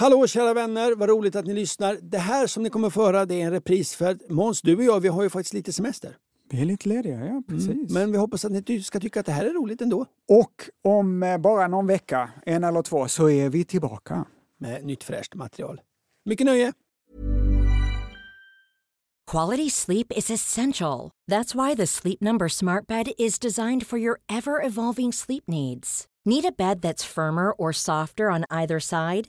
Hallå kära vänner, vad roligt att ni lyssnar. Det här som ni kommer få höra det är en repris för Måns, du och jag vi har ju faktiskt lite semester. Vi är lite lediga, ja precis. Mm, men vi hoppas att ni ska tycka att det här är roligt ändå. Och om eh, bara någon vecka, en eller två, så är vi tillbaka. Med nytt fräscht material. Mycket nöje! Quality sleep is essential. That's why the Sleep Number smart bed is designed for your ever evolving sleep needs. Need a bed that's firmer or softer on either side?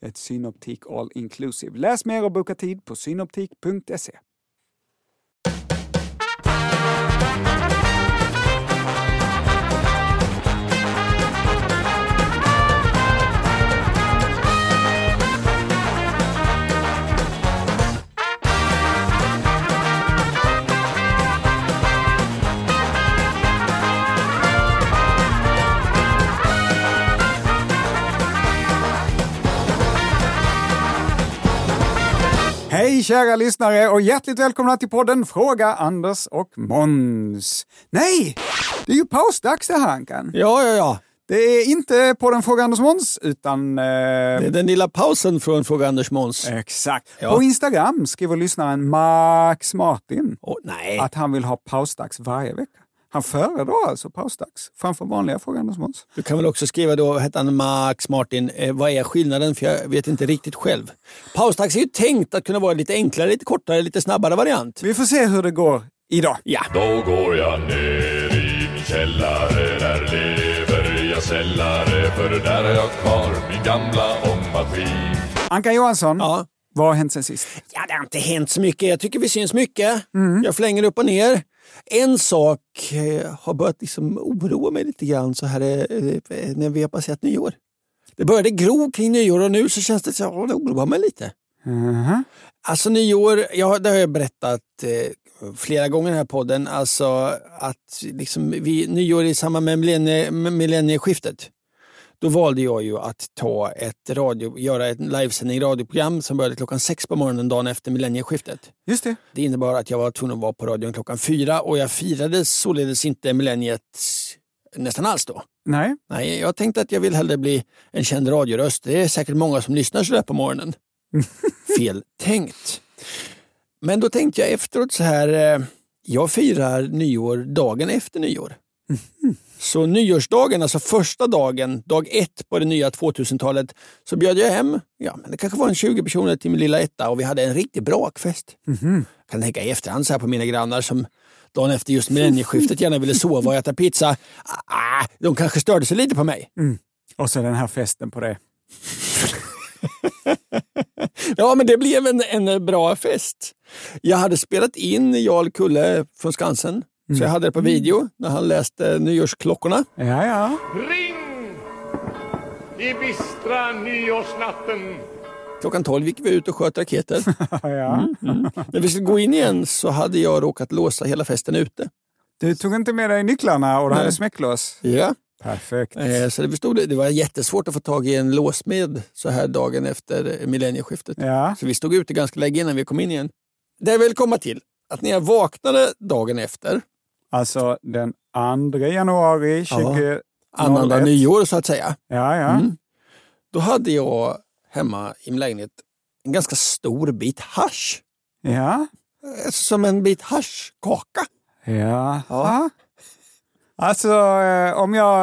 ett Synoptik All Inclusive. Läs mer och boka tid på synoptik.se. Hej kära lyssnare och hjärtligt välkomna till podden Fråga Anders och Måns. Nej, det är ju pausdags det här Ankan. Ja, ja, ja. Det är inte podden Fråga Anders Måns, utan... Eh... Det är den lilla pausen från Fråga Anders Måns. Exakt. Ja. På Instagram skriver lyssnaren Max Martin oh, att han vill ha pausdags varje vecka. Han föredrar alltså pausdags framför vanliga Fråga Anders. Du kan väl också skriva då, hette han Max Martin, eh, vad är skillnaden? För jag vet inte riktigt själv. Pausdags är ju tänkt att kunna vara lite enklare, lite kortare, lite snabbare variant. Vi får se hur det går idag. Ja. Då går jag ner i min källare, där lever jag sällare, för där har jag kvar min gamla ångmaskin. Anka Johansson. Ja. Vad har hänt sen sist? Ja, det har inte hänt så mycket. Jag tycker vi syns mycket. Mm. Jag flänger upp och ner. En sak eh, har börjat liksom oroa mig lite grann så här eh, när vi har passerat nyår. Det började gro kring nyår och nu så känns det som att det oroar mig lite. Mm. Alltså nyår, ja, det har jag berättat eh, flera gånger i den här podden, alltså att liksom, vi, nyår i samband med millennie, millennieskiftet då valde jag ju att ta ett radio, göra ett livesändning radioprogram som började klockan sex på morgonen dagen efter millennieskiftet. Just det. Det innebar att jag var tvungen att vara på radion klockan fyra och jag firade således inte millenniet nästan alls då. Nej. Nej, jag tänkte att jag vill hellre bli en känd radioröst. Det är säkert många som lyssnar sådär på morgonen. Fel tänkt. Men då tänkte jag efteråt så här, eh, jag firar nyår dagen efter nyår. Så nyårsdagen, alltså första dagen, dag ett på det nya 2000-talet, så bjöd jag hem, ja, men det kanske var en 20 personer till min lilla etta och vi hade en riktig brakfest. Mm -hmm. Jag kan tänka i efterhand så här på mina grannar som dagen efter just millennieskiftet gärna ville sova och äta pizza. Ah, de kanske störde sig lite på mig. Mm. Och så den här festen på det. ja, men det blev en, en bra fest. Jag hade spelat in Jarl Kulle från Skansen Mm. Så jag hade det på video när han läste nyårsklockorna. Ja, ja. Ring! I bistra nyårsnatten. Klockan tolv gick vi ut och sköt raketer. ja. Mm, mm. När vi skulle gå in igen så hade jag råkat låsa hela festen ute. Du tog inte med dig nycklarna och du Nej. hade smäcklås? Ja. Perfekt. Eh, så det, bestod, det var jättesvårt att få tag i en låsmed så här dagen efter millennieskiftet. Ja. Så vi stod ute ganska länge innan vi kom in igen. Det jag vill komma till, att när jag vaknade dagen efter, Alltså den 2 januari 20... annandag nyår så att säga, Ja, ja. Mm. då hade jag hemma i min lägenhet en ganska stor bit hasch. Ja. Som en bit haschkaka. Ja. Ja. Alltså, eh, om jag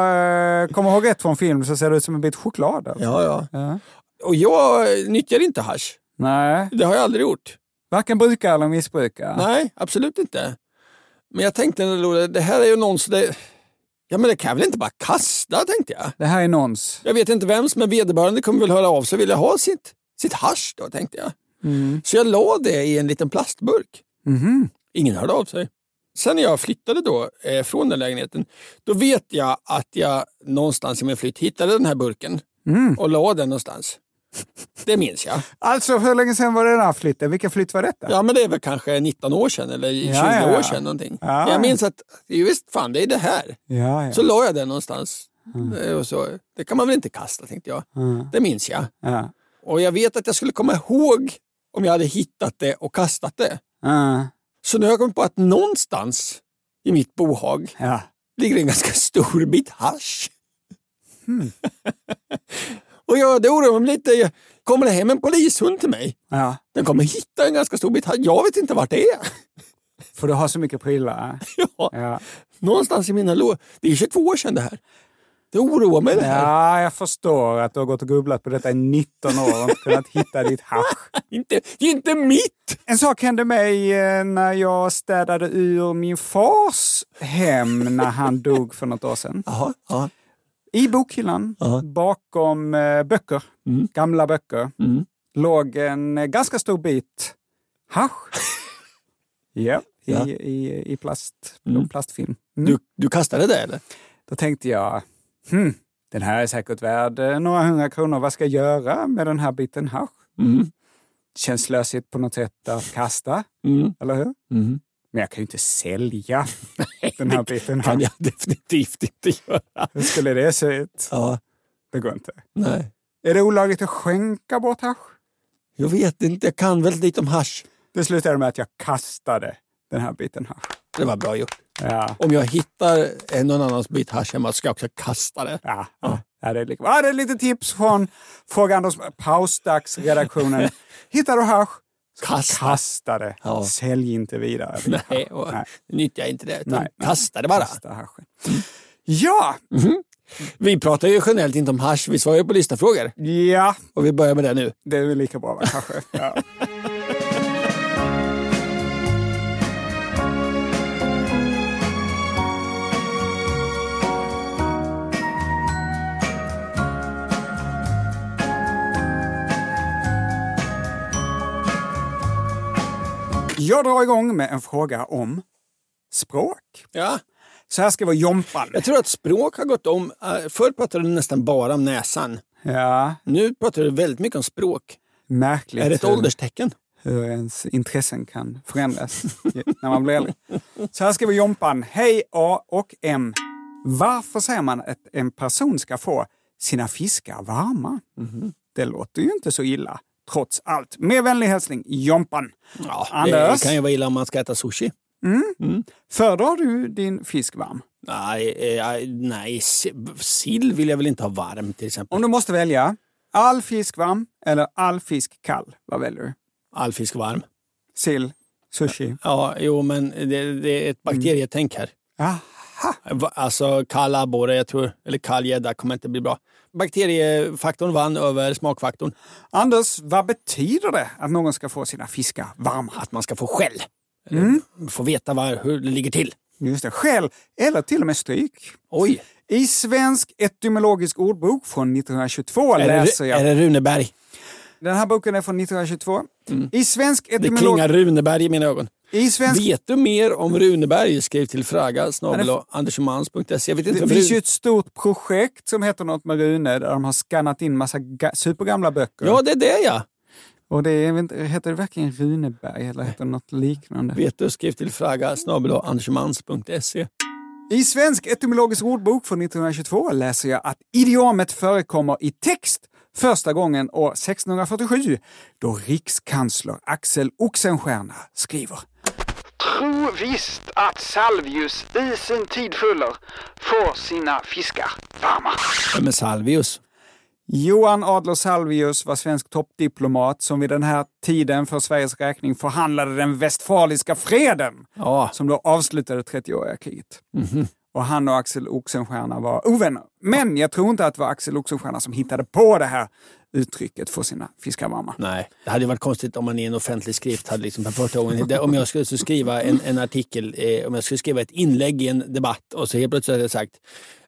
eh, kommer ihåg rätt från film så ser det ut som en bit choklad. Alltså. Ja, ja. Ja. Och jag nyttjar inte hasch. Nej, Det har jag aldrig gjort. varken brukar eller missbrukar. Nej, absolut inte. Men jag tänkte, det här är ju någons... Det, ja, men det kan jag väl inte bara kasta, tänkte jag. Det här är nons. Jag vet inte vems, men vederbörande kommer väl höra av sig och vilja ha sitt, sitt hasch då, tänkte jag. Så jag la det i en liten plastburk. Mhm. Ingen hörde av sig. Sen när jag flyttade då eh, från den lägenheten, då vet jag att jag någonstans i min flytt hittade den här burken och la den någonstans. Det minns jag. Alltså, hur länge sedan var det den här flytten? Vilken flytt var detta? Ja, men det är väl kanske 19 år sedan eller 20 Ja, ja, ja. år sedan någonting. Ja. Jag minns att, visst fan det är det här. Så la jag den någonstans. Eh, Och så, det kan man väl inte kasta tänkte jag. Det minns jag. ja. Och jag vet att jag skulle komma ihåg om jag hade hittat det och kastat det. Så nu har jag kommit på att någonstans i mitt bohag ligger en ganska stor bit hasch. Hmm. och jag, det oroar mig lite. Kommer det hem en polishund till mig? ja. Den kommer hitta en ganska stor bit hasch. Jag vet inte vart det är. För du har så mycket prylar. ja, Ja. någonstans i mina lådor. Det är 22 år sedan det här. Det oroar mig det här. ja, jag förstår att du har gått och grubblat på detta i 19 år och inte kunnat hitta ditt hasch. Inte, inte mitt! En sak hände mig eh, när jag städade ur min fars hem när han dog för något år sedan. Jaha, ja. I bokhyllan, Ja. bakom eh, böcker, Mm. gamla böcker, Mm. låg en eh, ganska stor bit hasch. ja, i, Ja. i, i plast, Mm. plastfilm. Mm. Du, du kastade det eller? Då tänkte jag, hmm, den här är säkert värd eh, några hundra kronor. Vad ska jag göra med den här biten hasch? Mm. Känns slösigt på något sätt att kasta, Mm. eller hur? Men jag kan ju inte sälja den här biten kan hasch. jag definitivt inte göra. Hur skulle det se ut? Ja, Det går inte. nej. Är det olagligt att skänka bort hasch? Jag vet inte, jag kan väldigt lite om hasch. Det slutade med att jag kastade den här biten hasch. Det var bra gjort. Ja, Om jag hittar en någon annans bit hasch hemma ska jag också kasta det. ja, ja. ja det, är lika. Ja, det är lite tips från Fråga Anders Pausdagsredaktionen. Hittar du hasch? Kasta. Kasta det. Ja. Sälj inte vidare. Nej, Nej. nyttja inte det. Utan Nej, kasta det bara. Kasta haschen. Ja, Vi pratar ju generellt inte om hasch. Vi svarar ju på listafrågor. ja, Och vi börjar med det nu. det är väl lika bra va, kanske. Ja. Jag drar igång med en fråga om språk. Ja. Så här ska vara Jompan. Jag tror att språk har gått om. Eh, Förr pratade du nästan bara om näsan. Ja, Nu pratar du väldigt mycket om språk. märkligt Är det ett hur- ålderstecken? hur ens intressen kan förändras när man blir äldre. Så här skriver Jompan. Hej A och M. Varför säger man att en person ska få sina fiskar varma? Det låter ju inte så illa, trots allt. Med vänlig hälsning, Jompan. Ja, Anders? det kan ju vara illa om man ska äta sushi. Föredrar du din fisk varm? Nej, eh, nej, si- sill vill jag väl inte ha varm till exempel. Om du måste välja, all fisk varm eller all fisk kall, vad väljer du? All fisk varm. Sill, sushi? Ja, jo, men det, det är ett bakterietänk här. Aha. Va- Alltså kall abborre, jag tror, eller kall gädda kommer inte bli bra. Bakteriefaktorn vann över smakfaktorn. Anders, vad betyder det att någon ska få sina fiskar varma? Att man ska få skäll. Mm. Få veta var, hur det ligger till. Just det, skäll eller till och med stryk. Oj, I Svensk etymologisk ordbok från 1922 är läser det, jag. är det Runeberg? Den här boken är från 1922. I Svensk Det etymolog... klingar Runeberg i mina ögon. Svensk... Vet du mer om Runeberg? Skriv till fraga snabel andersomans.se. Det vem finns ju ett stort projekt som heter något med Rune där de har skannat in massa ga- supergamla böcker. Ja, det är det ja. Och det är, heter det verkligen Runeberg eller heter det något liknande? Vet du? Skriv till fraga snabel andersomans.se. I Svensk etymologisk ordbok från 1922 läser jag att idiomet förekommer i text första gången år 1647 då rikskansler Axel Oxenstierna skriver Tro visst att Salvius i sin tid fuller får sina fiskar varma. Vem är Salvius? Johan Adler Salvius var svensk toppdiplomat som vid den här tiden för Sveriges räkning förhandlade den westfaliska freden Ja. som då avslutade 30-åriga kriget. Mhm. Och han och Axel Oxenstierna var ovänner. Men jag tror inte att det var Axel Oxenstierna som hittade på det här uttrycket få sina fiskar varma. Nej, det hade ju varit konstigt om man i en offentlig skrift hade liksom för första gången, om jag skulle skriva en, en artikel, eh, om jag skulle skriva ett inlägg i en debatt och så helt plötsligt hade jag sagt,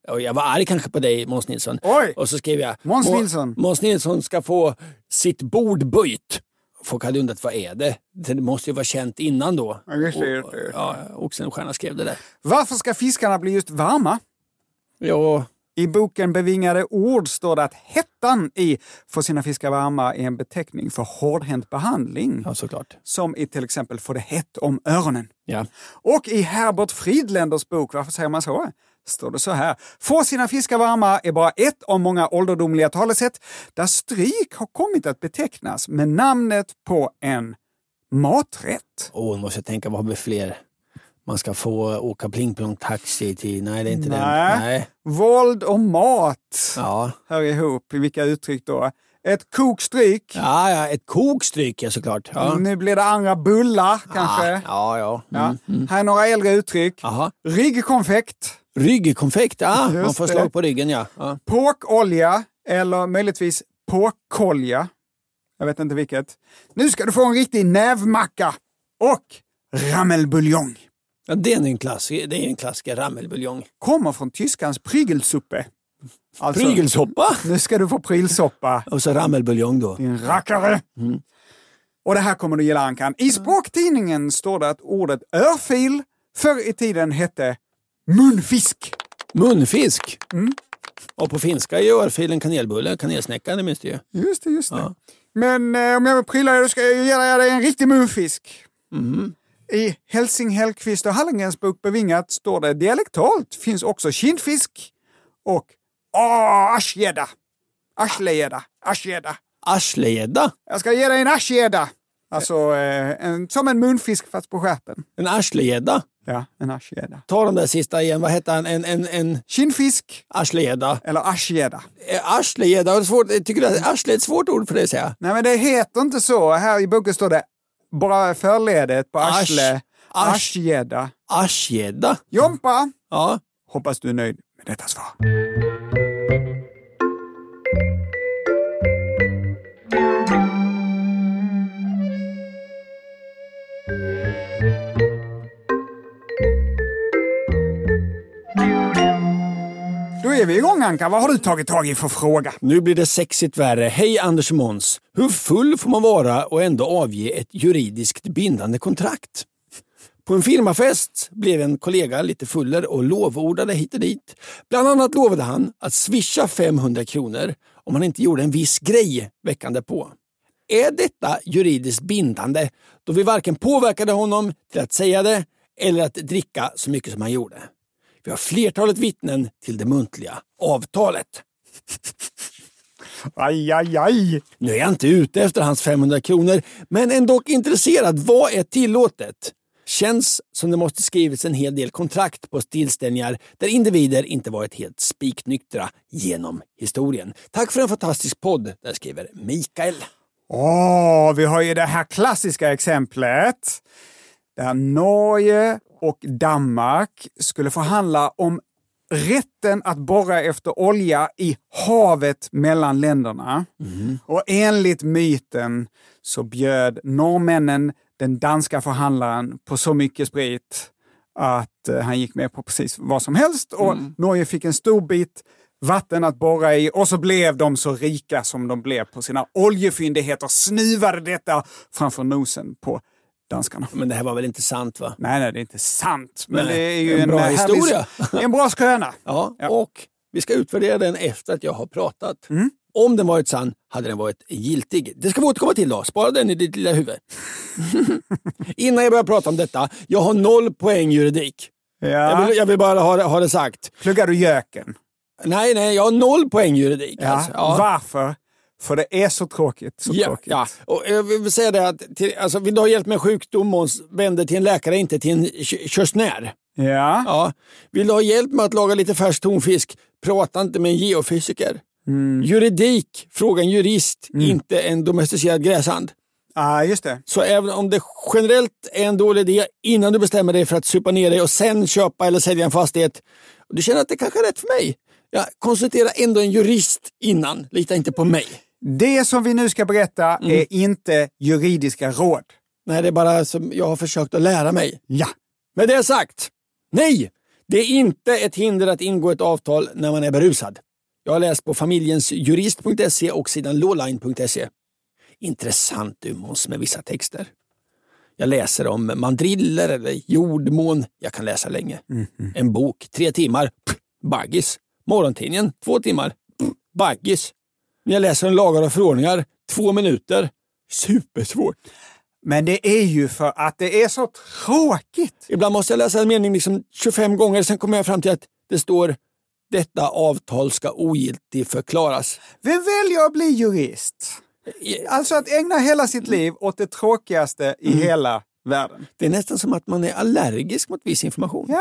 och jag var arg kanske på dig Måns Nilsson. Oj! Och så skrev jag, Måns "Må- Nilsson." Måns Nilsson ska få sitt bord böjt. Folk hade undrat, vad är det? Det måste ju vara känt innan då. Ja, just det, just Och-. Ja, Oxenstierna skrev det där. Varför ska fiskarna bli just varma? Ja, I boken Bevingade ord står det att hettan i Få sina fiskar varma är en beteckning för hårdhänt behandling. ja såklart. Som i till exempel Få det hett om öronen. Ja. Och i Herbert Fridländers bok Varför säger man så? Står det så här. Få sina fiskar varma är bara ett av många ålderdomliga talesätt där stryk har kommit att betecknas med namnet på en maträtt. Åh, nu måste jag tänka, vad har vi fler? Man ska få åka pling-plong taxi till... Nej, det är inte Nej. den. Nej. Våld och mat Ja. hör ihop. I vilka uttryck då? Ett kokstryk. Ja, ja, ett kok stryker jag såklart. Ja. Nu blir det andra bullar kanske. Ja, ja. ja. Ja. Här är några äldre uttryck. Aha. Ryggkonfekt, Ryggkonfekt, ja. Just Man får det. slag på ryggen, ja. ja. påkolja eller möjligtvis påkolja. Jag vet inte vilket. Nu ska du få en riktig nävmacka och rammelbuljong. ja det är en klassiker, det är en klassiker, rammelbuljong. Kommer från tyskans prygelsuppe. Alltså, Prygelsoppa! Nu ska du få prylsoppa, Och så rammelbuljong då. din rackare. Och det här kommer du gilla Ankan. I språktidningen står det att ordet örfil förr i tiden hette munfisk. Munfisk. Mm. Och på finska är ju örfilen kanelbulle, kanelsnäcka, det minns du ju. Just det, just det. Ja. Men eh, om jag vill prylla dig, då ska jag ge dig en riktig munfisk. Mhm. I Helsing Hellqvist och Hallengrens bok Bevingat står det dialektalt finns också kindfisk och ah, aschgädda. Aschlegädda. Aschgädda. Arslegädda. Jag ska ge dig en aschgädda. Alltså eh, en, som en munfisk fast på skärpen. En arslegädda. Ja, en aschgädda. Ta de där sista igen, vad hette han? En, en, en Kindfisk arslegädda. eller aschgädda. Eh, Arslegädda, tycker du att arsle är ett svårt ord för dig att säga? Nej men det heter inte så. Här i boken står det bara förledet på arsle. Asch. Aschgädda. Arsgädda. Jompa! Ja. Hoppas du är nöjd med detta svar. Är vi igång Anka. Vad har du tagit tag i för fråga? Nu blir det sexigt värre. Hej Anders och Måns. Hur full får man vara och ändå avge ett juridiskt bindande kontrakt? På en firmafest blev en kollega lite fuller och lovordade hit och dit. Bland annat lovade han att swisha 500 kronor om han inte gjorde en viss grej veckan därpå. Är detta juridiskt bindande då vi varken påverkade honom till att säga det eller att dricka så mycket som han gjorde? Vi har flertalet vittnen till det muntliga avtalet. Aj, aj, aj! Nu är jag inte ute efter hans 500 kronor, men ändå intresserad. Vad är tillåtet? Känns som det måste skrivits en hel del kontrakt på tillställningar där individer inte varit helt spiknyktra genom historien. Tack för en fantastisk podd, där skriver Mikael. Åh, vi har ju det här klassiska exemplet där Norge och Danmark skulle förhandla om rätten att borra efter olja i havet mellan länderna. Och enligt myten så bjöd norrmännen den danska förhandlaren på så mycket sprit att eh, han gick med på precis vad som helst. Och Norge fick en stor bit vatten att borra i och så blev de så rika som de blev på sina oljefyndigheter, snuvade detta framför nosen på danskarna. Men det här var väl inte sant va? Nej, nej, det är inte sant. Men Nej, det är ju en en, bra härlig- historia. en bra skröna. Ja, Ja. och vi ska utvärdera den efter att jag har pratat. Om den varit sann hade den varit giltig. Det ska vi återkomma till då. Spara den i ditt lilla huvud. Innan jag börjar prata om detta, jag har noll poäng juridik. Ja. Jag, vill, jag vill bara ha, det- ha det sagt. Pluggar du göken? Nej, nej, jag har noll poäng juridik. Ja. Alltså. Ja. Varför? För det är så tråkigt. Så Ja, tråkigt. ja. Och jag vill säga det att till, alltså, vill du ha hjälp med sjukdom, Måns, vänd dig till en läkare, inte till en kö- körsnär. Ja. Ja. Vill du ha hjälp med att laga lite färsk tonfisk, prata inte med en geofysiker. Mm. Juridik, fråga en jurist, inte en domesticerad gräsand. Ah, just det. Så även om det generellt är en dålig idé innan du bestämmer dig för att supa ner dig och sen köpa eller sälja en fastighet och du känner att det kanske är rätt för mig, ja, konsultera ändå en jurist innan. Lita inte på mig. Det som vi nu ska berätta Mm. är inte juridiska råd. Nej, det är bara som jag har försökt att lära mig. Ja. Med det sagt, nej! Det är inte ett hinder att ingå ett avtal när man är berusad. Jag har läst på familjensjurist.se och sidan lawline.se. Intressant du Måns med vissa texter. Jag läser om mandriller eller jordmån. Jag kan läsa länge. En bok, tre timmar. Pff, baggis. Morgontidningen, två timmar. Pff, baggis. När jag läser om lagar och förordningar, två minuter. Supersvårt. Men det är ju för att det är så tråkigt. Ibland måste jag läsa en mening liksom 25 gånger, sen kommer jag fram till att det står detta avtal ska ogiltigt förklaras. Vem väljer att bli jurist? Alltså att ägna hela sitt Mm. liv åt det tråkigaste i hela världen. Det är nästan som att man är allergisk mot viss information. Ja.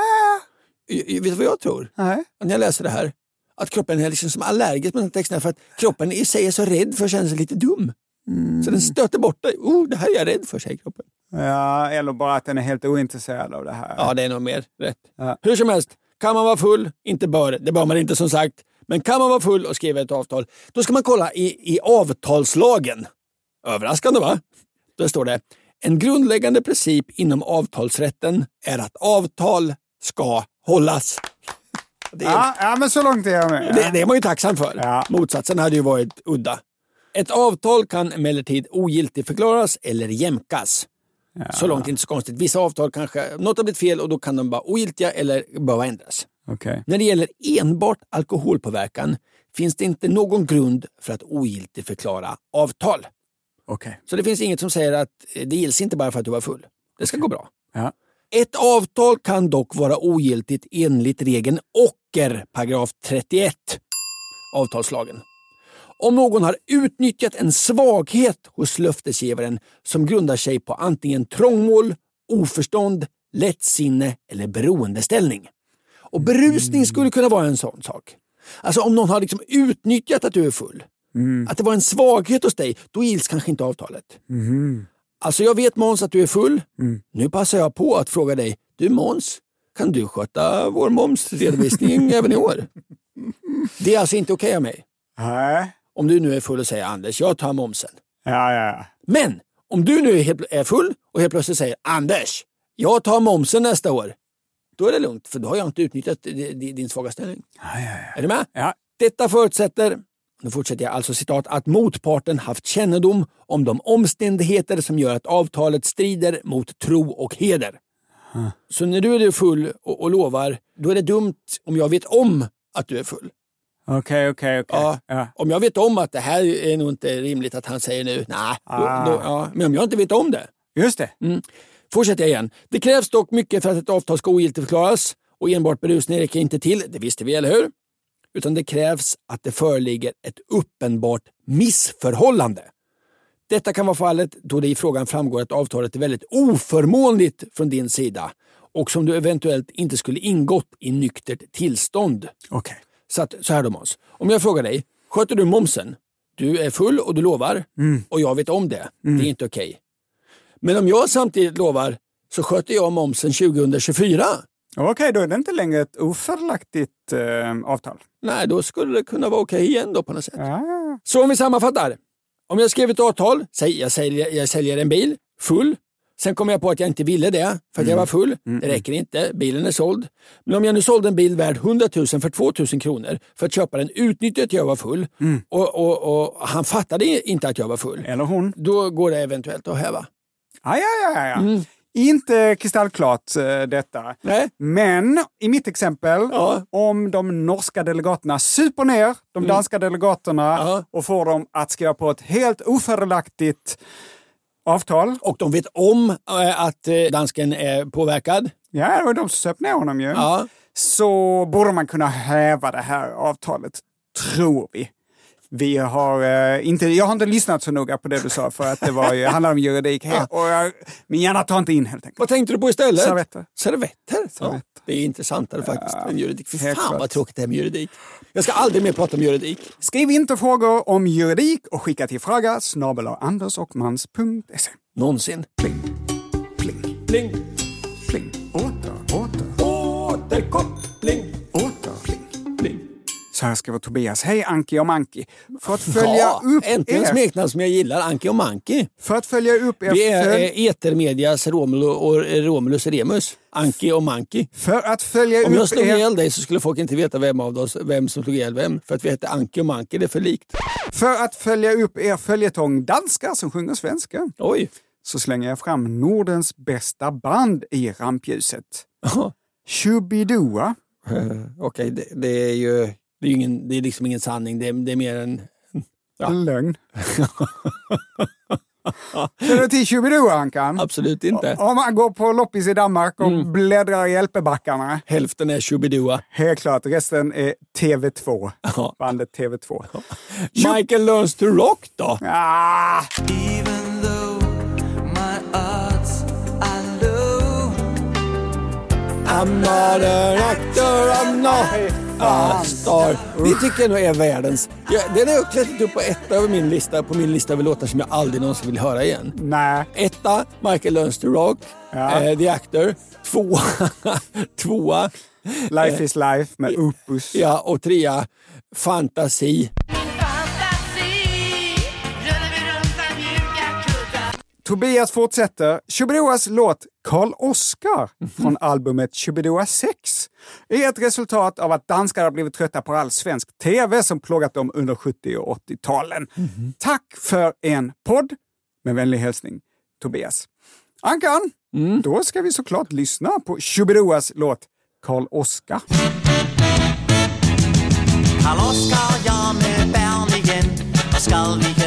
Vet du vad jag tror? Nej. När jag läser det här. Att kroppen är liksom som allergisk mot texten för att kroppen i sig är så rädd för att känna sig lite dum. Så den stöter bort dig. Oh, det här är jag rädd för, säger kroppen. Ja, eller bara att den är helt ointresserad av det här. Ja, det är nog mer rätt. Ja. Hur som helst, kan man vara full, inte bör, det bör man inte som sagt, men kan man vara full och skriva ett avtal, då ska man kolla i, i avtalslagen. Överraskande va? Då står det, en grundläggande princip inom avtalsrätten är att avtal ska hållas. Det är, Ja, ja, men så långt är jag med. det, det är man ju tacksam för. Ja. Motsatsen hade ju varit udda. Ett avtal kan emellertid ogiltigförklaras eller jämkas. Så långt inte så konstigt. Vissa avtal kanske, något har blivit fel och då kan de vara ogiltiga eller behöva ändras. Okej. När det gäller enbart alkoholpåverkan finns det inte någon grund för att ogiltigförklara avtal. Okej. Så det finns inget som säger att eh, det gills inte bara för att du var full. Det ska gå bra. Ja. Ett avtal kan dock vara ogiltigt enligt regeln Ocker, paragraf 31 avtalslagen. Om någon har utnyttjat en svaghet hos löftesgivaren som grundar sig på antingen trångmål, oförstånd, lättsinne eller beroendeställning. Och berusning skulle kunna vara en sån sak. Alltså om någon har liksom utnyttjat att du är full, att det var en svaghet hos dig, då gills kanske inte avtalet. Alltså jag vet Måns att du är full. Nu passar jag på att fråga dig. Du Måns, kan du sköta vår momsredovisning även i år? Det är alltså inte okej av mig. Nej. Om du nu är full och säger Anders, jag tar momsen. Ja, ja, ja. Men om du nu är full och helt plötsligt säger Anders, jag tar momsen nästa år. Då är det lugnt, för då har jag inte utnyttjat di- di- din svaga ställning. ja, ja, ja. Är du med? Ja. Detta förutsätter, nu fortsätter jag alltså citat, att motparten haft kännedom om de omständigheter som gör att avtalet strider mot tro och heder. Så när du är full och, och lovar, då är det dumt om jag vet om att du är full. Okej, okej, okej. Om jag vet om att det här är nog inte rimligt att han säger nu, nej. Ah. då, ja. Men om jag inte vet om det, Just det. Fortsätter jag igen. Det krävs dock mycket för att ett avtal ska ogiltigförklaras och enbart berusning räcker inte till, det visste vi, eller hur? Utan det krävs att det föreligger ett uppenbart missförhållande. Detta kan vara fallet då det i frågan framgår att avtalet är väldigt oförmånligt från din sida och som du eventuellt inte skulle ingått i nyktert tillstånd. Okej. Så, att, så här då Måns, om jag frågar dig, sköter du momsen? Du är full och du lovar och jag vet om det. Det är inte okej. Men om jag samtidigt lovar så sköter jag momsen 2024. Okej, då är det inte längre ett ofördelaktigt eh, avtal. Nej, då skulle det kunna vara okej igen då på något sätt. Ja. Så om vi sammanfattar. Om jag skriver ett avtal, säg jag säljer, jag säljer en bil full. Sen kommer jag på att jag inte ville det för att jag var full. Det räcker inte, bilen är såld. Men om jag nu sålde en bil värd 100 000 för 2 000 kronor för att köparen utnyttjade att jag var full och, och, och han fattade inte att jag var full. Eller hon. Då går det eventuellt att häva. Ja, ja, ja, ja. Inte kristallklart eh, detta. Nej. Men i mitt exempel, Ja. om de norska delegaterna super ner de danska delegaterna Ja. och får dem att skriva på ett helt ofördelaktigt avtal. Och de vet om eh, att eh, dansken är påverkad. Ja, det var de som söp ner honom ju. Ja. Så borde man kunna häva det här avtalet, tror vi. Vi har eh, inte, jag har inte lyssnat så noga på det du sa för att det var ju, handlar om juridik. Här, och jag, min hjärna tar inte in helt enkelt. Vad tänkte du på istället? Servetter. Servetter? Servetter. Ja, det är intressantare faktiskt ja, än juridik. Fy fan klart. vad tråkigt det är med juridik. Jag ska aldrig mer prata om juridik. Skriv inte frågor om juridik och skicka till fråga snabel andersochmans.se. Någonsin. Pling. Pling. Pling. Pling. Åter, åter. Återkoppling. Så här vara Tobias. Hej Anki och Manki. För att följa ja, upp äntligen er... smeknamn som jag gillar, Anki och Manki. För att följa upp er... Vi är föl... Eh, Etermedias Romulus och Romulus Remus. Anki och Manki. För att följa Om upp jag slog er... ihjäl dig så skulle folk inte veta vem av oss vem som slog ihjäl vem. För att vi heter Anki och Manki, det är för likt. För att följa upp er följetong danskar som sjunger svenska. Oj. Så slänger jag fram Nordens bästa band i rampljuset. Shubidua. Uh, Okej, okay, det, det, är ju det är, ingen, det är liksom ingen sanning, det är, det är mer en... Ja. En lögn. Känner du till Tjubidoo-ankan? Absolut inte. Om man går på loppis i Danmark och mm. bläddrar i Hjälpebackarna. Hälften är Tjubidoa. Helt klart. Resten är TV2. Ja. Bandet TV2. Ja. Michael Learns to Rock då? Ah. I'm not an actor, I'm not star. Det tycker jag nog är världens... Ja, den har jag klättrat upp på etta över min lista, på min lista över låtar som jag aldrig någonsin vill höra igen. Nej. Etta, Michael Learns to Rock, ja. eh, The Actor. Tvåa, tvåa Life eh, is Life med Opus. Ja, och trea, Fantasi. Tobias fortsätter. Chubidoas låt Karl Oskar från albumet Chubidoa 6 är ett resultat av att danskar har blivit trötta på all svensk tv som plågat dem under 70 och 80-talen. Mm. Tack för en podd. Med vänlig hälsning Tobias. Ankan, mm. då ska vi såklart lyssna på Chubidoas låt Karl Oskar. Karl Oskar, ja med Bern igen. Vad ska vi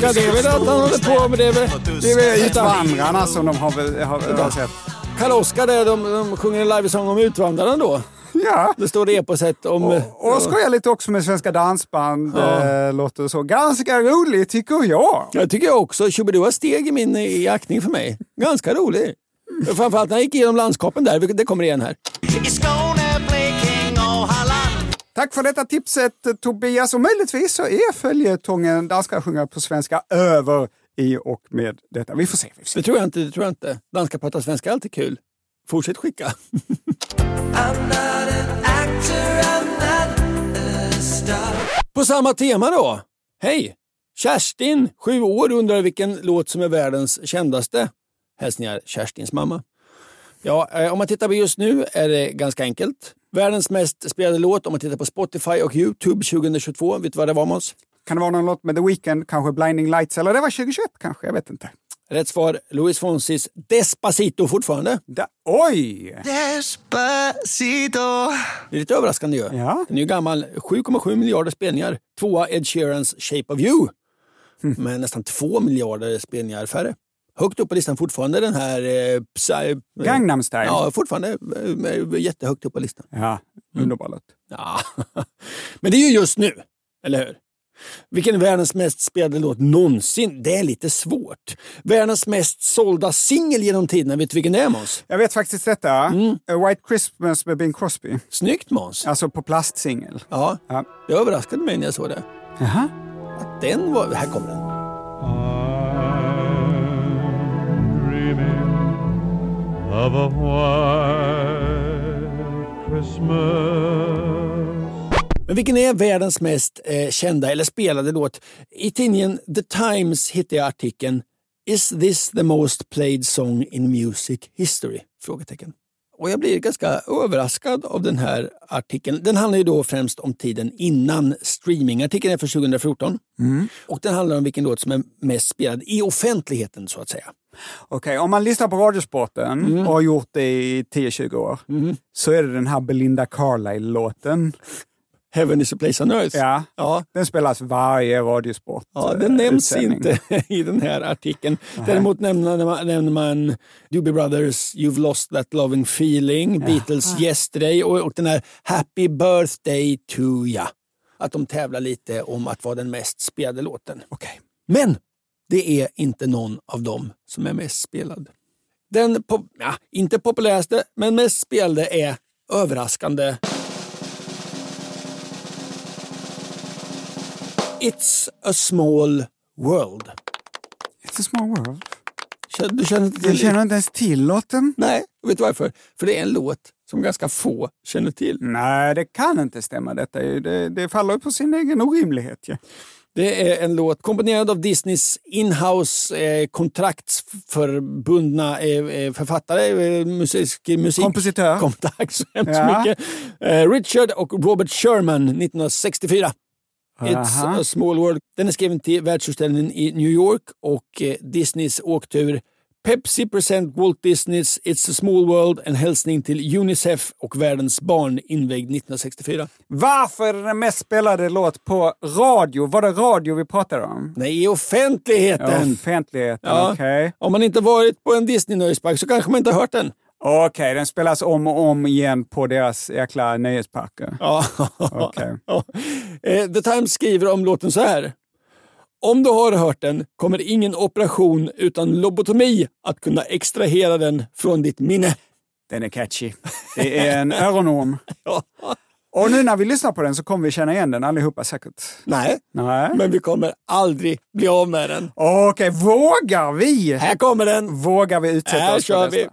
Oskar, det är väl att han håller på med det. Det är väl Utvandrarna som de har, har, har sett. Karl Oskar, de, de sjunger en livesång om Utvandrarna då? Ja. Det står det eposet om... Och, och skojar lite också med Svenska Dansband, ja. äh, låter så. Ganska roligt tycker jag. Jag tycker jag också. Shubidua steg i min i aktning för mig. Ganska rolig. Framförallt när han gick igenom landskapen där. Det kommer igen här. Tack för detta tipset Tobias och möjligtvis så är följetongen Danska sjunga på svenska över i och med detta. Vi får se. Vi får se. Det tror jag inte. Det tror jag inte. Danska pratar svenska är alltid kul. Fortsätt skicka. på samma tema då. Hej! Kerstin, sju år, undrar vilken låt som är världens kändaste. Hälsningar Kerstins mamma. Ja, eh, om man tittar på just nu är det ganska enkelt. Världens mest spelade låt om man tittar på Spotify och Youtube 2022. Vet du vad det var Måns? Kan det vara någon låt med The Weeknd, kanske Blinding Lights, eller det var 2021 kanske? Jag vet inte. Rätt svar, Luis Fonsis Despacito fortfarande. Da, oj! Despacito! Det är lite överraskande ju. Ja. Den är ju gammal, 7,7 miljarder spelningar. Tvåa Ed Sheerans Shape of You. Mm. Med nästan 2 miljarder spelningar färre. Högt upp på listan fortfarande den här... Eh, psy, Gangnam style? Ja, fortfarande eh, jättehögt upp på listan. Ja, underbar låt. Ja. Men det är ju just nu, eller hur? Vilken är världens mest spelade låt någonsin? Det är lite svårt. Världens mest sålda singel genom tiderna, vet du vilken det är Måns? Jag vet faktiskt detta. Mm. White Christmas med Bing Crosby. Snyggt Måns! Alltså på plastsingel. Ja, ja, det överraskade mig när jag såg det. Jaha. Att den var... Här kommer den. Of a white Christmas. Men vilken är världens mest eh, kända eller spelade låt? I tidningen The Times hittade jag artikeln Is this the most played song in music history? Frågetecken. Och jag blir ganska överraskad av den här artikeln. Den handlar ju då främst om tiden innan streaming. Artikeln är från 2014 mm. och den handlar om vilken låt som är mest spelad i offentligheten så att säga. Okej, okay, om man lyssnar på Radiosporten mm. och har gjort det i 10-20 år mm. så är det den här Belinda Carlisle-låten Heaven is a place on earth. Ja, ja. den spelas varje radiosport. Ja, den nämns inte i den här artikeln. Däremot nämner man, nämner man Doobie Brothers You've lost that loving feeling, ja. Beatles ah. Yesterday och, och den här Happy birthday to ya. Att de tävlar lite om att vara den mest spelade låten. Okay. Men det är inte någon av dem som är mest spelad. Den, pop ja, inte populäraste, men mest spelade är överraskande It's a small world. It's a small world. Du känner inte till Jag känner inte ens till låten. Nej, vet du varför? För det är en låt som ganska få känner till. Nej, det kan inte stämma. Detta. Det, det faller på sin egen orimlighet. Ja. Det är en låt komponerad av Disneys inhouse eh, kontraktsförbundna eh, eh författare, eh, musik, musik... Kompositör. Kom, tack så hemskt ja. mycket. Eh, Richard och Robert Sherman 1964. It's Aha. a small world. Den är skriven till världsutställningen i New York och eh, Disneys åktur Pepsi present Walt Disneys It's a small world, en hälsning till Unicef och världens barn invigd 1964. Varför är det den mest spelade låt på radio? Var det radio vi pratade om? Nej, i offentligheten. Ja, offentligheten, ja. Okay. Om man inte varit på en Disney-nöjespark så kanske man inte har hört den. Okej, okay, den spelas om och om igen på deras jäkla nöjesparker. Ja. Okay. Eh, The Times skriver om låten så här. Om du har hört den kommer ingen operation utan lobotomi att kunna extrahera den från ditt minne. Den är catchy. Det är en öronorm. ja. Och nu när vi lyssnar på den så kommer vi känna igen den allihopa säkert. Nej, Nej. men vi kommer aldrig bli av med den. Okej, okay, vågar vi? Här kommer den! Vågar vi utsätta Här oss för vi.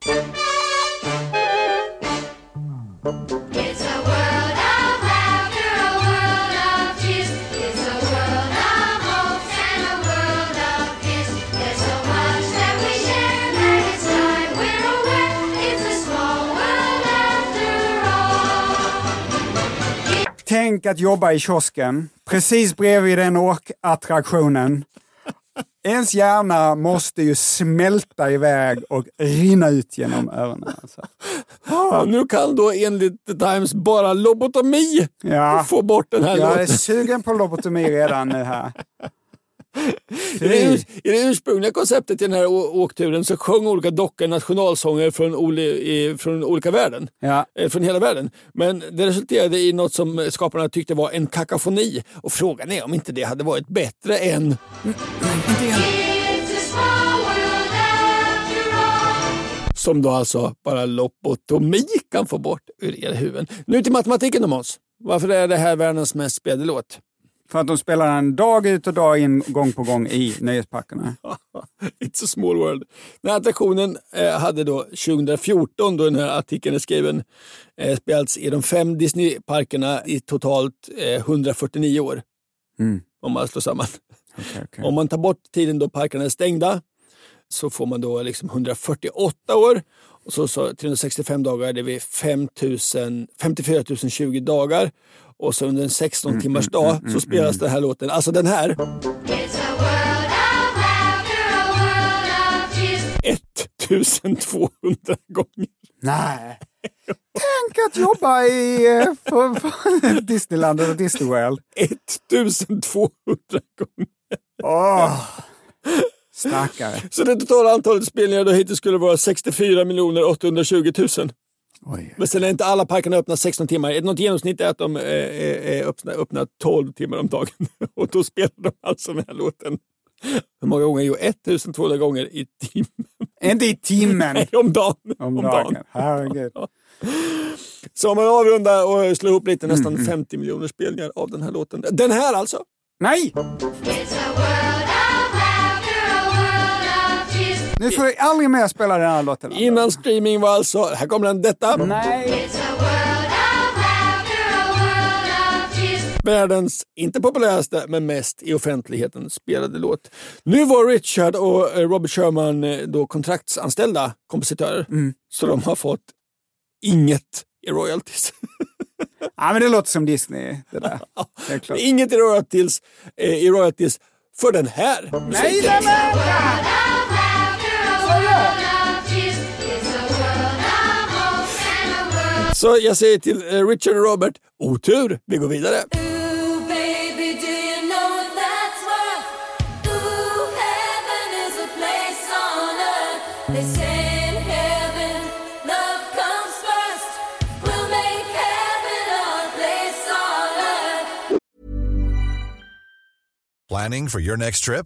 Tänk att jobba i kiosken, precis bredvid den åkattraktionen. Ens hjärna måste ju smälta iväg och rinna ut genom öronen. Alltså. Ah, nu kan då enligt The Times bara lobotomi ja. få bort den här Jag låten. är sugen på lobotomi redan nu här. I det, I det ursprungliga konceptet i den här åkturen så sjöng olika dockor nationalsånger från, oli, från olika världen. Ja. Eh, från hela världen. Men det resulterade i något som skaparna tyckte var en kakafoni. Och frågan är om inte det hade varit bättre än... Mm, som då alltså bara lobotomi kan få bort ur era huvuden. Nu till matematiken då Måns. Varför är det här världens mest spelade låt? För att de spelar den dag ut och dag in, gång på gång i nöjesparkerna. It's a small world. Den här attraktionen eh, hade då 2014, då den här artikeln är skriven, eh, spelats i de fem Disneyparkerna i totalt eh, 149 år. Mm. Om man slår samman. Okay, okay. Om man tar bort tiden då parkerna är stängda så får man då liksom 148 år. Och så, så 365 dagar, det är 5 000, 54 020 dagar och så under en 16 mm, timmars mm, dag mm, så spelas den här låten, alltså den här. 1200 gånger. Nej. Tänk att jobba i för, eh, för Disneyland eller Disney World. 1200 gånger. Oh. Stackare. Så det totala antalet spelningar då hittills skulle vara 64 820 000. Oj. Men sen är inte alla parkerna öppna 16 timmar. Något genomsnitt är att de är öppna, öppna 12 timmar om dagen. Och då spelar de alltså den här låten. Hur många gånger? Jo, 1200 gånger i timmen. Inte i timmen? Nej, om dagen. Om, om dagen. Herregud. Så om man avrundar och slår ihop lite, nästan mm, 50 mm. miljoner spelningar av den här låten. Den här alltså! Nej! Nu får du aldrig mer spela den här låten. Innan streaming var alltså, här kommer den, detta. Nej. världens, inte populäraste, men mest i offentligheten spelade låt. Nu var Richard och eh, Robert Sherman eh, då kontraktsanställda kompositörer, mm. så de har fått inget i royalties. ja, men det låter som Disney, det där. Inget i royalties, eh, i royalties för den här Nej, nej, Så jag säger till eh, Richard och Robert, otur, vi går vidare. Planning for your next trip?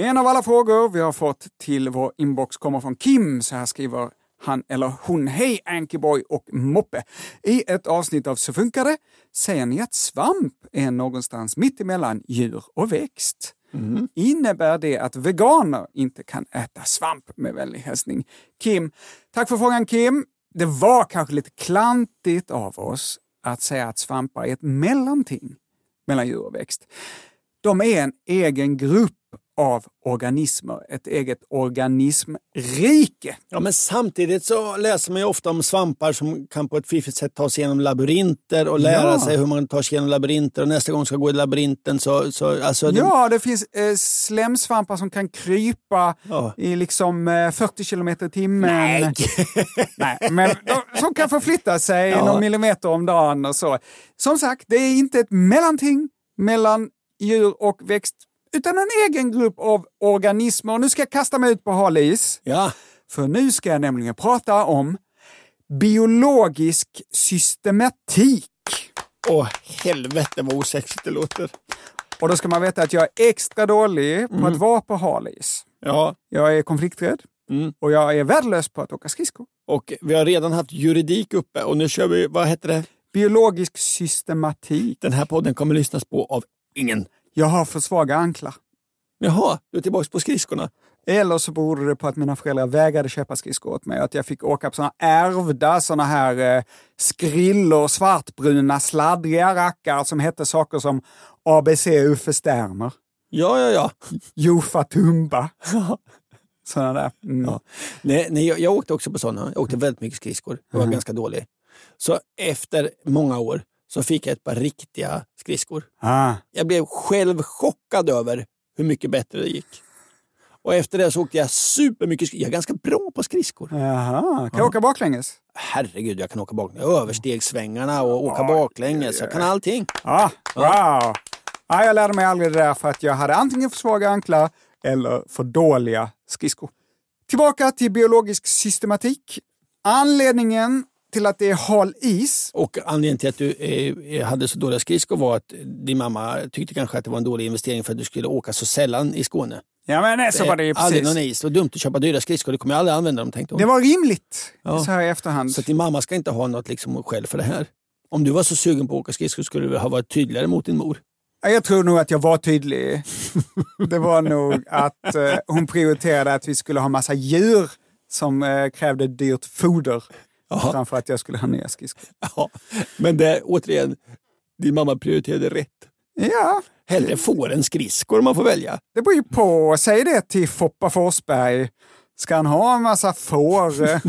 En av alla frågor vi har fått till vår inbox kommer från Kim. Så här skriver han eller hon. Hej Ankyboy och Moppe! I ett avsnitt av Så funkar det säger ni att svamp är någonstans mitt emellan djur och växt. Mm. Innebär det att veganer inte kan äta svamp? Med vänlig hälsning Kim. Tack för frågan Kim. Det var kanske lite klantigt av oss att säga att svampar är ett mellanting mellan djur och växt. De är en egen grupp av organismer, ett eget organismrike. Ja, men samtidigt så läser man ju ofta om svampar som kan på ett fiffigt sätt ta sig igenom labyrinter och lära ja. sig hur man tar sig igenom labyrinter och nästa gång ska gå i labyrinten så... så alltså ja, det finns eh, slemsvampar som kan krypa ja. i liksom eh, 40 kilometer i timmen. Nej! Nej men de, som kan förflytta sig ja. någon millimeter om dagen och så. Som sagt, det är inte ett mellanting mellan djur och växt utan en egen grupp av organismer. Och nu ska jag kasta mig ut på hal is. Ja. För nu ska jag nämligen prata om biologisk systematik. Åh, helvete vad osexigt det låter. Och då ska man veta att jag är extra dålig på mm. att vara på hal is. Ja. Jag är konflikträdd mm. och jag är värdelös på att åka skridskor. Och vi har redan haft juridik uppe och nu kör vi, vad heter det? Biologisk systematik. Den här podden kommer lyssnas på av ingen. Jag har för svaga anklar. Jaha, du är tillbaka på skridskorna? Eller så berodde det på att mina föräldrar vägrade köpa skridskor åt mig. Att jag fick åka på såna ärvda såna här eh, skrillor, svartbruna, sladdriga rackar som hette saker som ABC Uffe Sterner. Ja, ja, ja. Jofa Tumba. såna där. Mm. Ja. Nej, nej, jag, jag åkte också på såna. Jag åkte väldigt mycket skridskor. Jag var mm. ganska dålig. Så efter många år så fick jag ett par riktiga skridskor. Ah. Jag blev själv chockad över hur mycket bättre det gick. Och efter det så åkte jag supermycket skridskor. Jag är ganska bra på skridskor. Jaha. Kan du åka baklänges? Herregud, jag kan åka baklänges. Överstegsvängarna och åka baklänges. Jag kan allting. Ah, wow! Ja. jag lärde mig aldrig det där för att jag hade antingen för svaga anklar eller för dåliga skridskor. Tillbaka till biologisk systematik. Anledningen till att det är hal is. Och anledningen till att du eh, hade så dåliga skridskor var att din mamma tyckte kanske att det var en dålig investering för att du skulle åka så sällan i Skåne. Ja, men nej, så var det ju precis. Aldrig någon is. Det var dumt att köpa dyra skridskor. Du kommer aldrig använda dem, tänkte hon. Det var rimligt, ja. så här i efterhand. Så din mamma ska inte ha något liksom skäll för det här. Om du var så sugen på att åka skridskor skulle du ha varit tydligare mot din mor. Jag tror nog att jag var tydlig. Det var nog att eh, hon prioriterade att vi skulle ha massa djur som eh, krävde dyrt foder. Aha. Framför att jag skulle ha nya skridskor. Ja, men det, återigen, din mamma prioriterade rätt. Ja. Hellre får än skridskor om man får välja. Det beror ju på. Säg det till Foppa Forsberg. Ska han ha en massa får?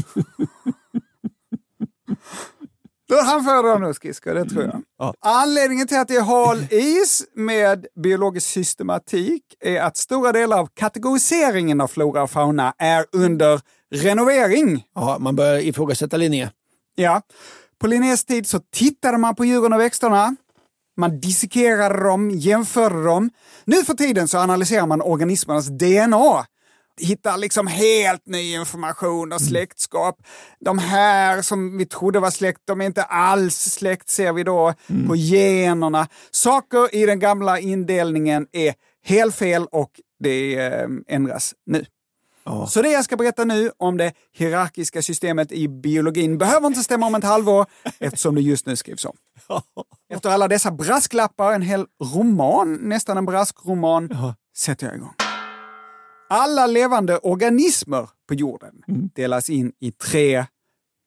Han föredrar nog skridskor, det tror jag. Ja. Anledningen till att det är hal is med biologisk systematik är att stora delar av kategoriseringen av flora och fauna är under renovering. Ja, man börjar ifrågasätta Linné. Ja. På Linnés tid så tittade man på djuren och växterna. Man dissekerade dem, jämförde dem. Nu för tiden så analyserar man organismernas DNA hittar liksom helt ny information och mm. släktskap. De här som vi trodde var släkt, de är inte alls släkt ser vi då mm. på generna. Saker i den gamla indelningen är helt fel och det eh, ändras nu. Så det jag ska berätta nu om det hierarkiska systemet i biologin behöver inte stämma om ett halvår eftersom det just nu skrivs om. Efter alla dessa brasklappar, en hel roman, nästan en braskroman, sätter jag igång. Alla levande organismer på jorden mm. delas in i tre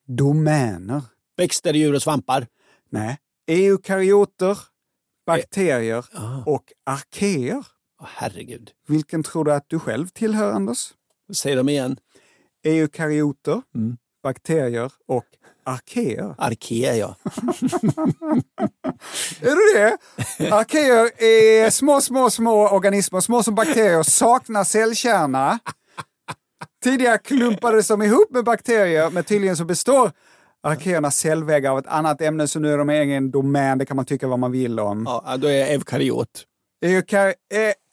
domäner. Växter, djur och svampar? Nej. Eukaryoter, bakterier eh. och arkeer. Oh, herregud. Vilken tror du att du själv tillhör, Anders? Säg dem igen. Eukaryoter, mm. bakterier och arkeer. Arkeer, ja. är du det? Arkeer är små, små, små organismer, små som bakterier, saknar cellkärna. Tidigare klumpades de ihop med bakterier, men tydligen så består arkeernas cellväggar av ett annat ämne, så nu är de egen domän. Det kan man tycka vad man vill om. Ja, då är jag eukaryot.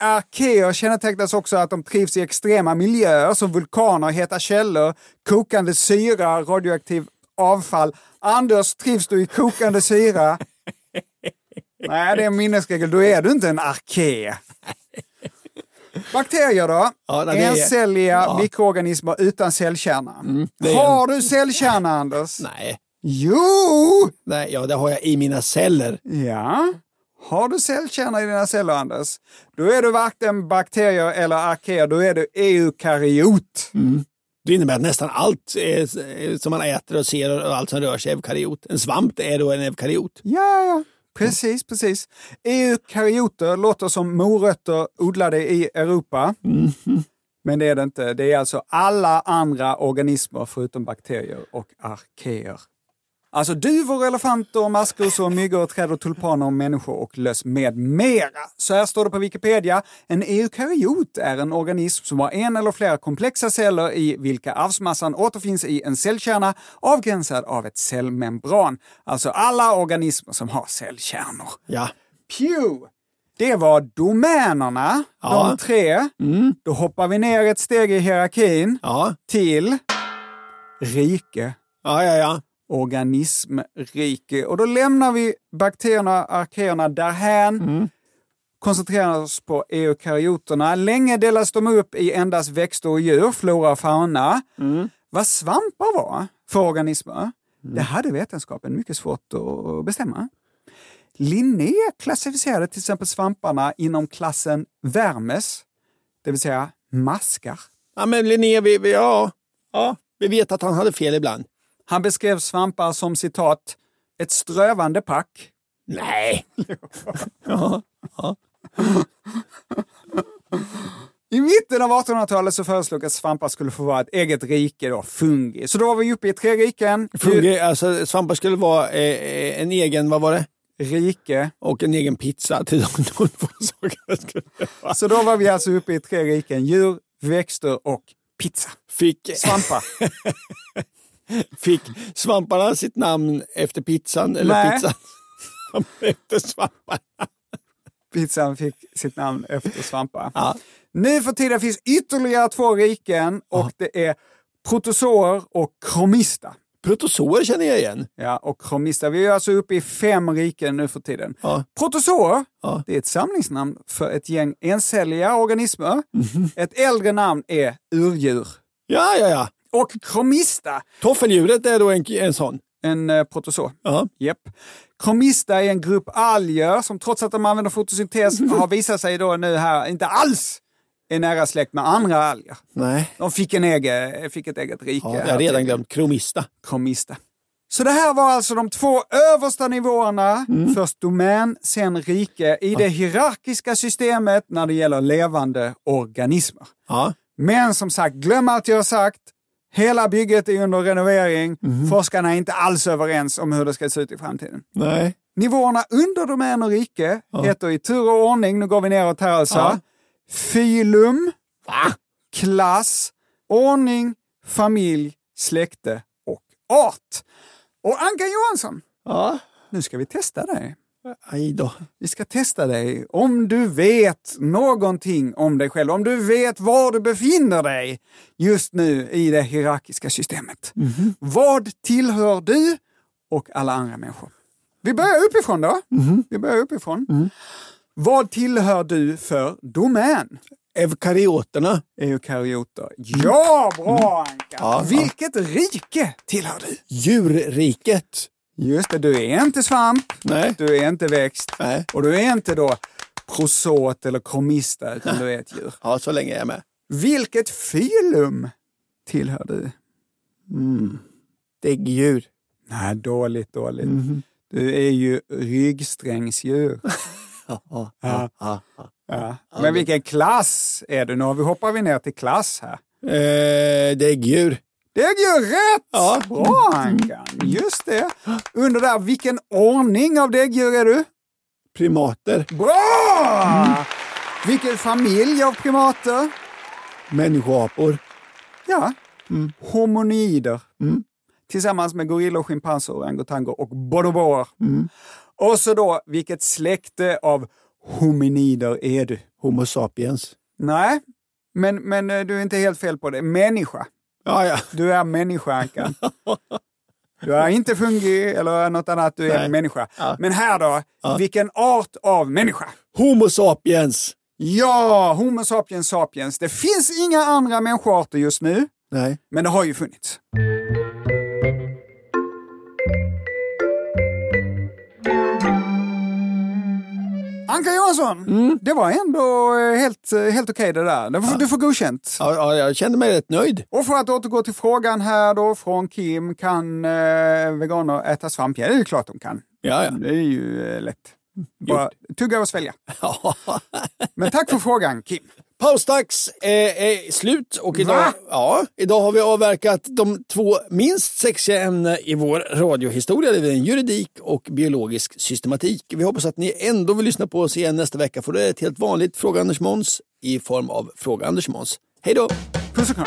Arkeer kännetecknas också att de trivs i extrema miljöer som vulkaner, heta källor, kokande syra, radioaktiv avfall. Anders, trivs du i kokande syra? Nej, det är en minnesregel. Då är du inte en arké. Bakterier då? Ja, Encelliga ja. mikroorganismer utan cellkärna. Mm, har en... du cellkärna, Anders? Nej. Jo! Nej, ja, det har jag i mina celler. Ja. Har du cellkärna i dina celler, Anders, då är du varken bakterier eller arkeer, då är du eukaryot. Mm. Det innebär att nästan allt som man äter och ser och allt som rör sig är eukaryot. En svamp är då en eukaryot. Ja, ja. Precis, precis. Eukaryoter låter som morötter odlade i Europa. Mm. Men det är det inte. Det är alltså alla andra organismer förutom bakterier och arkeer. Alltså duvor, elefanter, maskrosor, myggor, träd och tulpaner, människor och löss med mera. Så här står det på Wikipedia. En eukaryot är en organism som har en eller flera komplexa celler i vilka arvsmassan återfinns i en cellkärna avgränsad av ett cellmembran. Alltså alla organismer som har cellkärnor. Ja. Pew! Det var domänerna, ja. de tre. Mm. Då hoppar vi ner ett steg i hierarkin ja. till rike. Ja, ja, ja organismrike. Och då lämnar vi bakterierna och arkeerna därhän. Mm. Koncentrerar oss på eukaryoterna. Länge delas de upp i endast växter och djur, flora och fauna. Mm. Vad svampar var för organismer, mm. det hade vetenskapen mycket svårt att bestämma. Linné klassificerade till exempel svamparna inom klassen vermes, det vill säga maskar. Ja, men Linné, vi, vi, ja, ja, vi vet att han hade fel ibland. Han beskrev svampar som citat, ett strövande pack. Nej! ja, ja. I mitten av 1800-talet så föreslog att svampar skulle få vara ett eget rike, då, fungi. Så då var vi uppe i tre riken. Fungi, alltså svampar skulle vara eh, eh en egen, vad var det? Rike. Och en egen pizza till de två sakerna. Så då var vi alltså uppe i tre riken, djur, växter och pizza. Fick... Svampar. Fick svamparna sitt namn efter pizzan? Eller Nej. pizzan efter svamparna? Pizzan fick sitt namn efter svampar. Ja. Nu för tiden finns ytterligare två riken och ja. det är protozoer och kromista. Protozoer känner jag igen. Ja, och kromista. Vi är alltså uppe i fem riken nu för tiden. Ja. Protozoer, Ja. det är ett samlingsnamn för ett gäng encelliga organismer. Mhm. Ett äldre namn är urdjur. Ja, ja, ja. Och kromista, Toffeldjuret är då en, en sån. en eh, protozoa. Ja. Japp. Kromista är en grupp alger som trots att de använder fotosyntes har visat sig då nu här inte alls är nära släkt med andra alger. Nej, De fick, en egen, fick ett eget rike. ja, jag har redan glömt kromista. kromista. Så det här var alltså de två översta nivåerna, först domän, sen rike, i det hierarkiska systemet när det gäller levande organismer. Ja. Men som sagt, glöm allt jag har sagt. Hela bygget är under renovering. Forskarna är inte alls överens om hur det ska se ut i framtiden. Nej. Nivåerna under domän och rike heter i tur och ordning, nu går vi neråt här alltså, Ja. filum, Va? klass, ordning, familj, släkte och art. Och Anka Johansson, Ja. nu ska vi testa dig. Aj då. Vi ska testa dig om du vet någonting om dig själv, om du vet var du befinner dig just nu i det hierarkiska systemet. Vad tillhör du och alla andra människor? Vi börjar uppifrån då. Vi börjar uppifrån. Vad tillhör du för domän? Eukaryoterna. Eukaryoter. Ja, bra Anka! Ja, Vilket rike tillhör du? Djurriket. Just det, du är inte svamp, Nej. du är inte växt Nej. och du är inte då prosot eller kromista utan du är ett djur. Ja, så länge jag är med. Vilket filum tillhör du? Däggdjur. Nej, dåligt, dåligt. Du är ju ryggsträngsdjur. Ja, ja, Ja. ja, ja. Ja. Men vilken klass är du? Nu hoppar vi ner till klass här. Eh, däggdjur. Däggdjur rätt! Ja. Bra Ankan, just det. Under där, vilken ordning av däggdjur är du? Primater. Bra! Vilken familj av primater? Människoapor. Ja, hominider. Tillsammans med gorillor, schimpanser, orangutanger och bonobos. Och så då, vilket släkte av hominider är du? Homo sapiens. Nej, men, men eh, du är inte helt fel på det. Människa. Ja, ja. Du är människa, Ankan. Du är inte fungi eller något annat, du är Nej. en människa. Ja. Men här då, vilken art av människa? Homo sapiens. Ja, Homo sapiens sapiens. Det finns inga andra människoarter just nu, Nej. men det har ju funnits. Anka Johansson, det var ändå eh, helt, eh, helt okej det där. Du får, du får godkänt. Ja, ja, jag kände mig rätt nöjd. Och för att återgå till frågan här då från Kim, kan eh, veganer äta svamp? Ja, det är klart de kan. Ja, ja. Det är ju eh, lätt. Bara tugga och svälja. Men tack för frågan Kim. Pausdags är, är slut och idag, Va? ja, idag har vi avverkat de två minst sexiga ämnen i vår radiohistoria. Det är juridik och biologisk systematik. Vi hoppas att ni ändå vill lyssna på oss igen nästa vecka för det är ett helt vanligt Fråga Anders Måns i form av Fråga Anders Måns. Hej då! Puss och kram.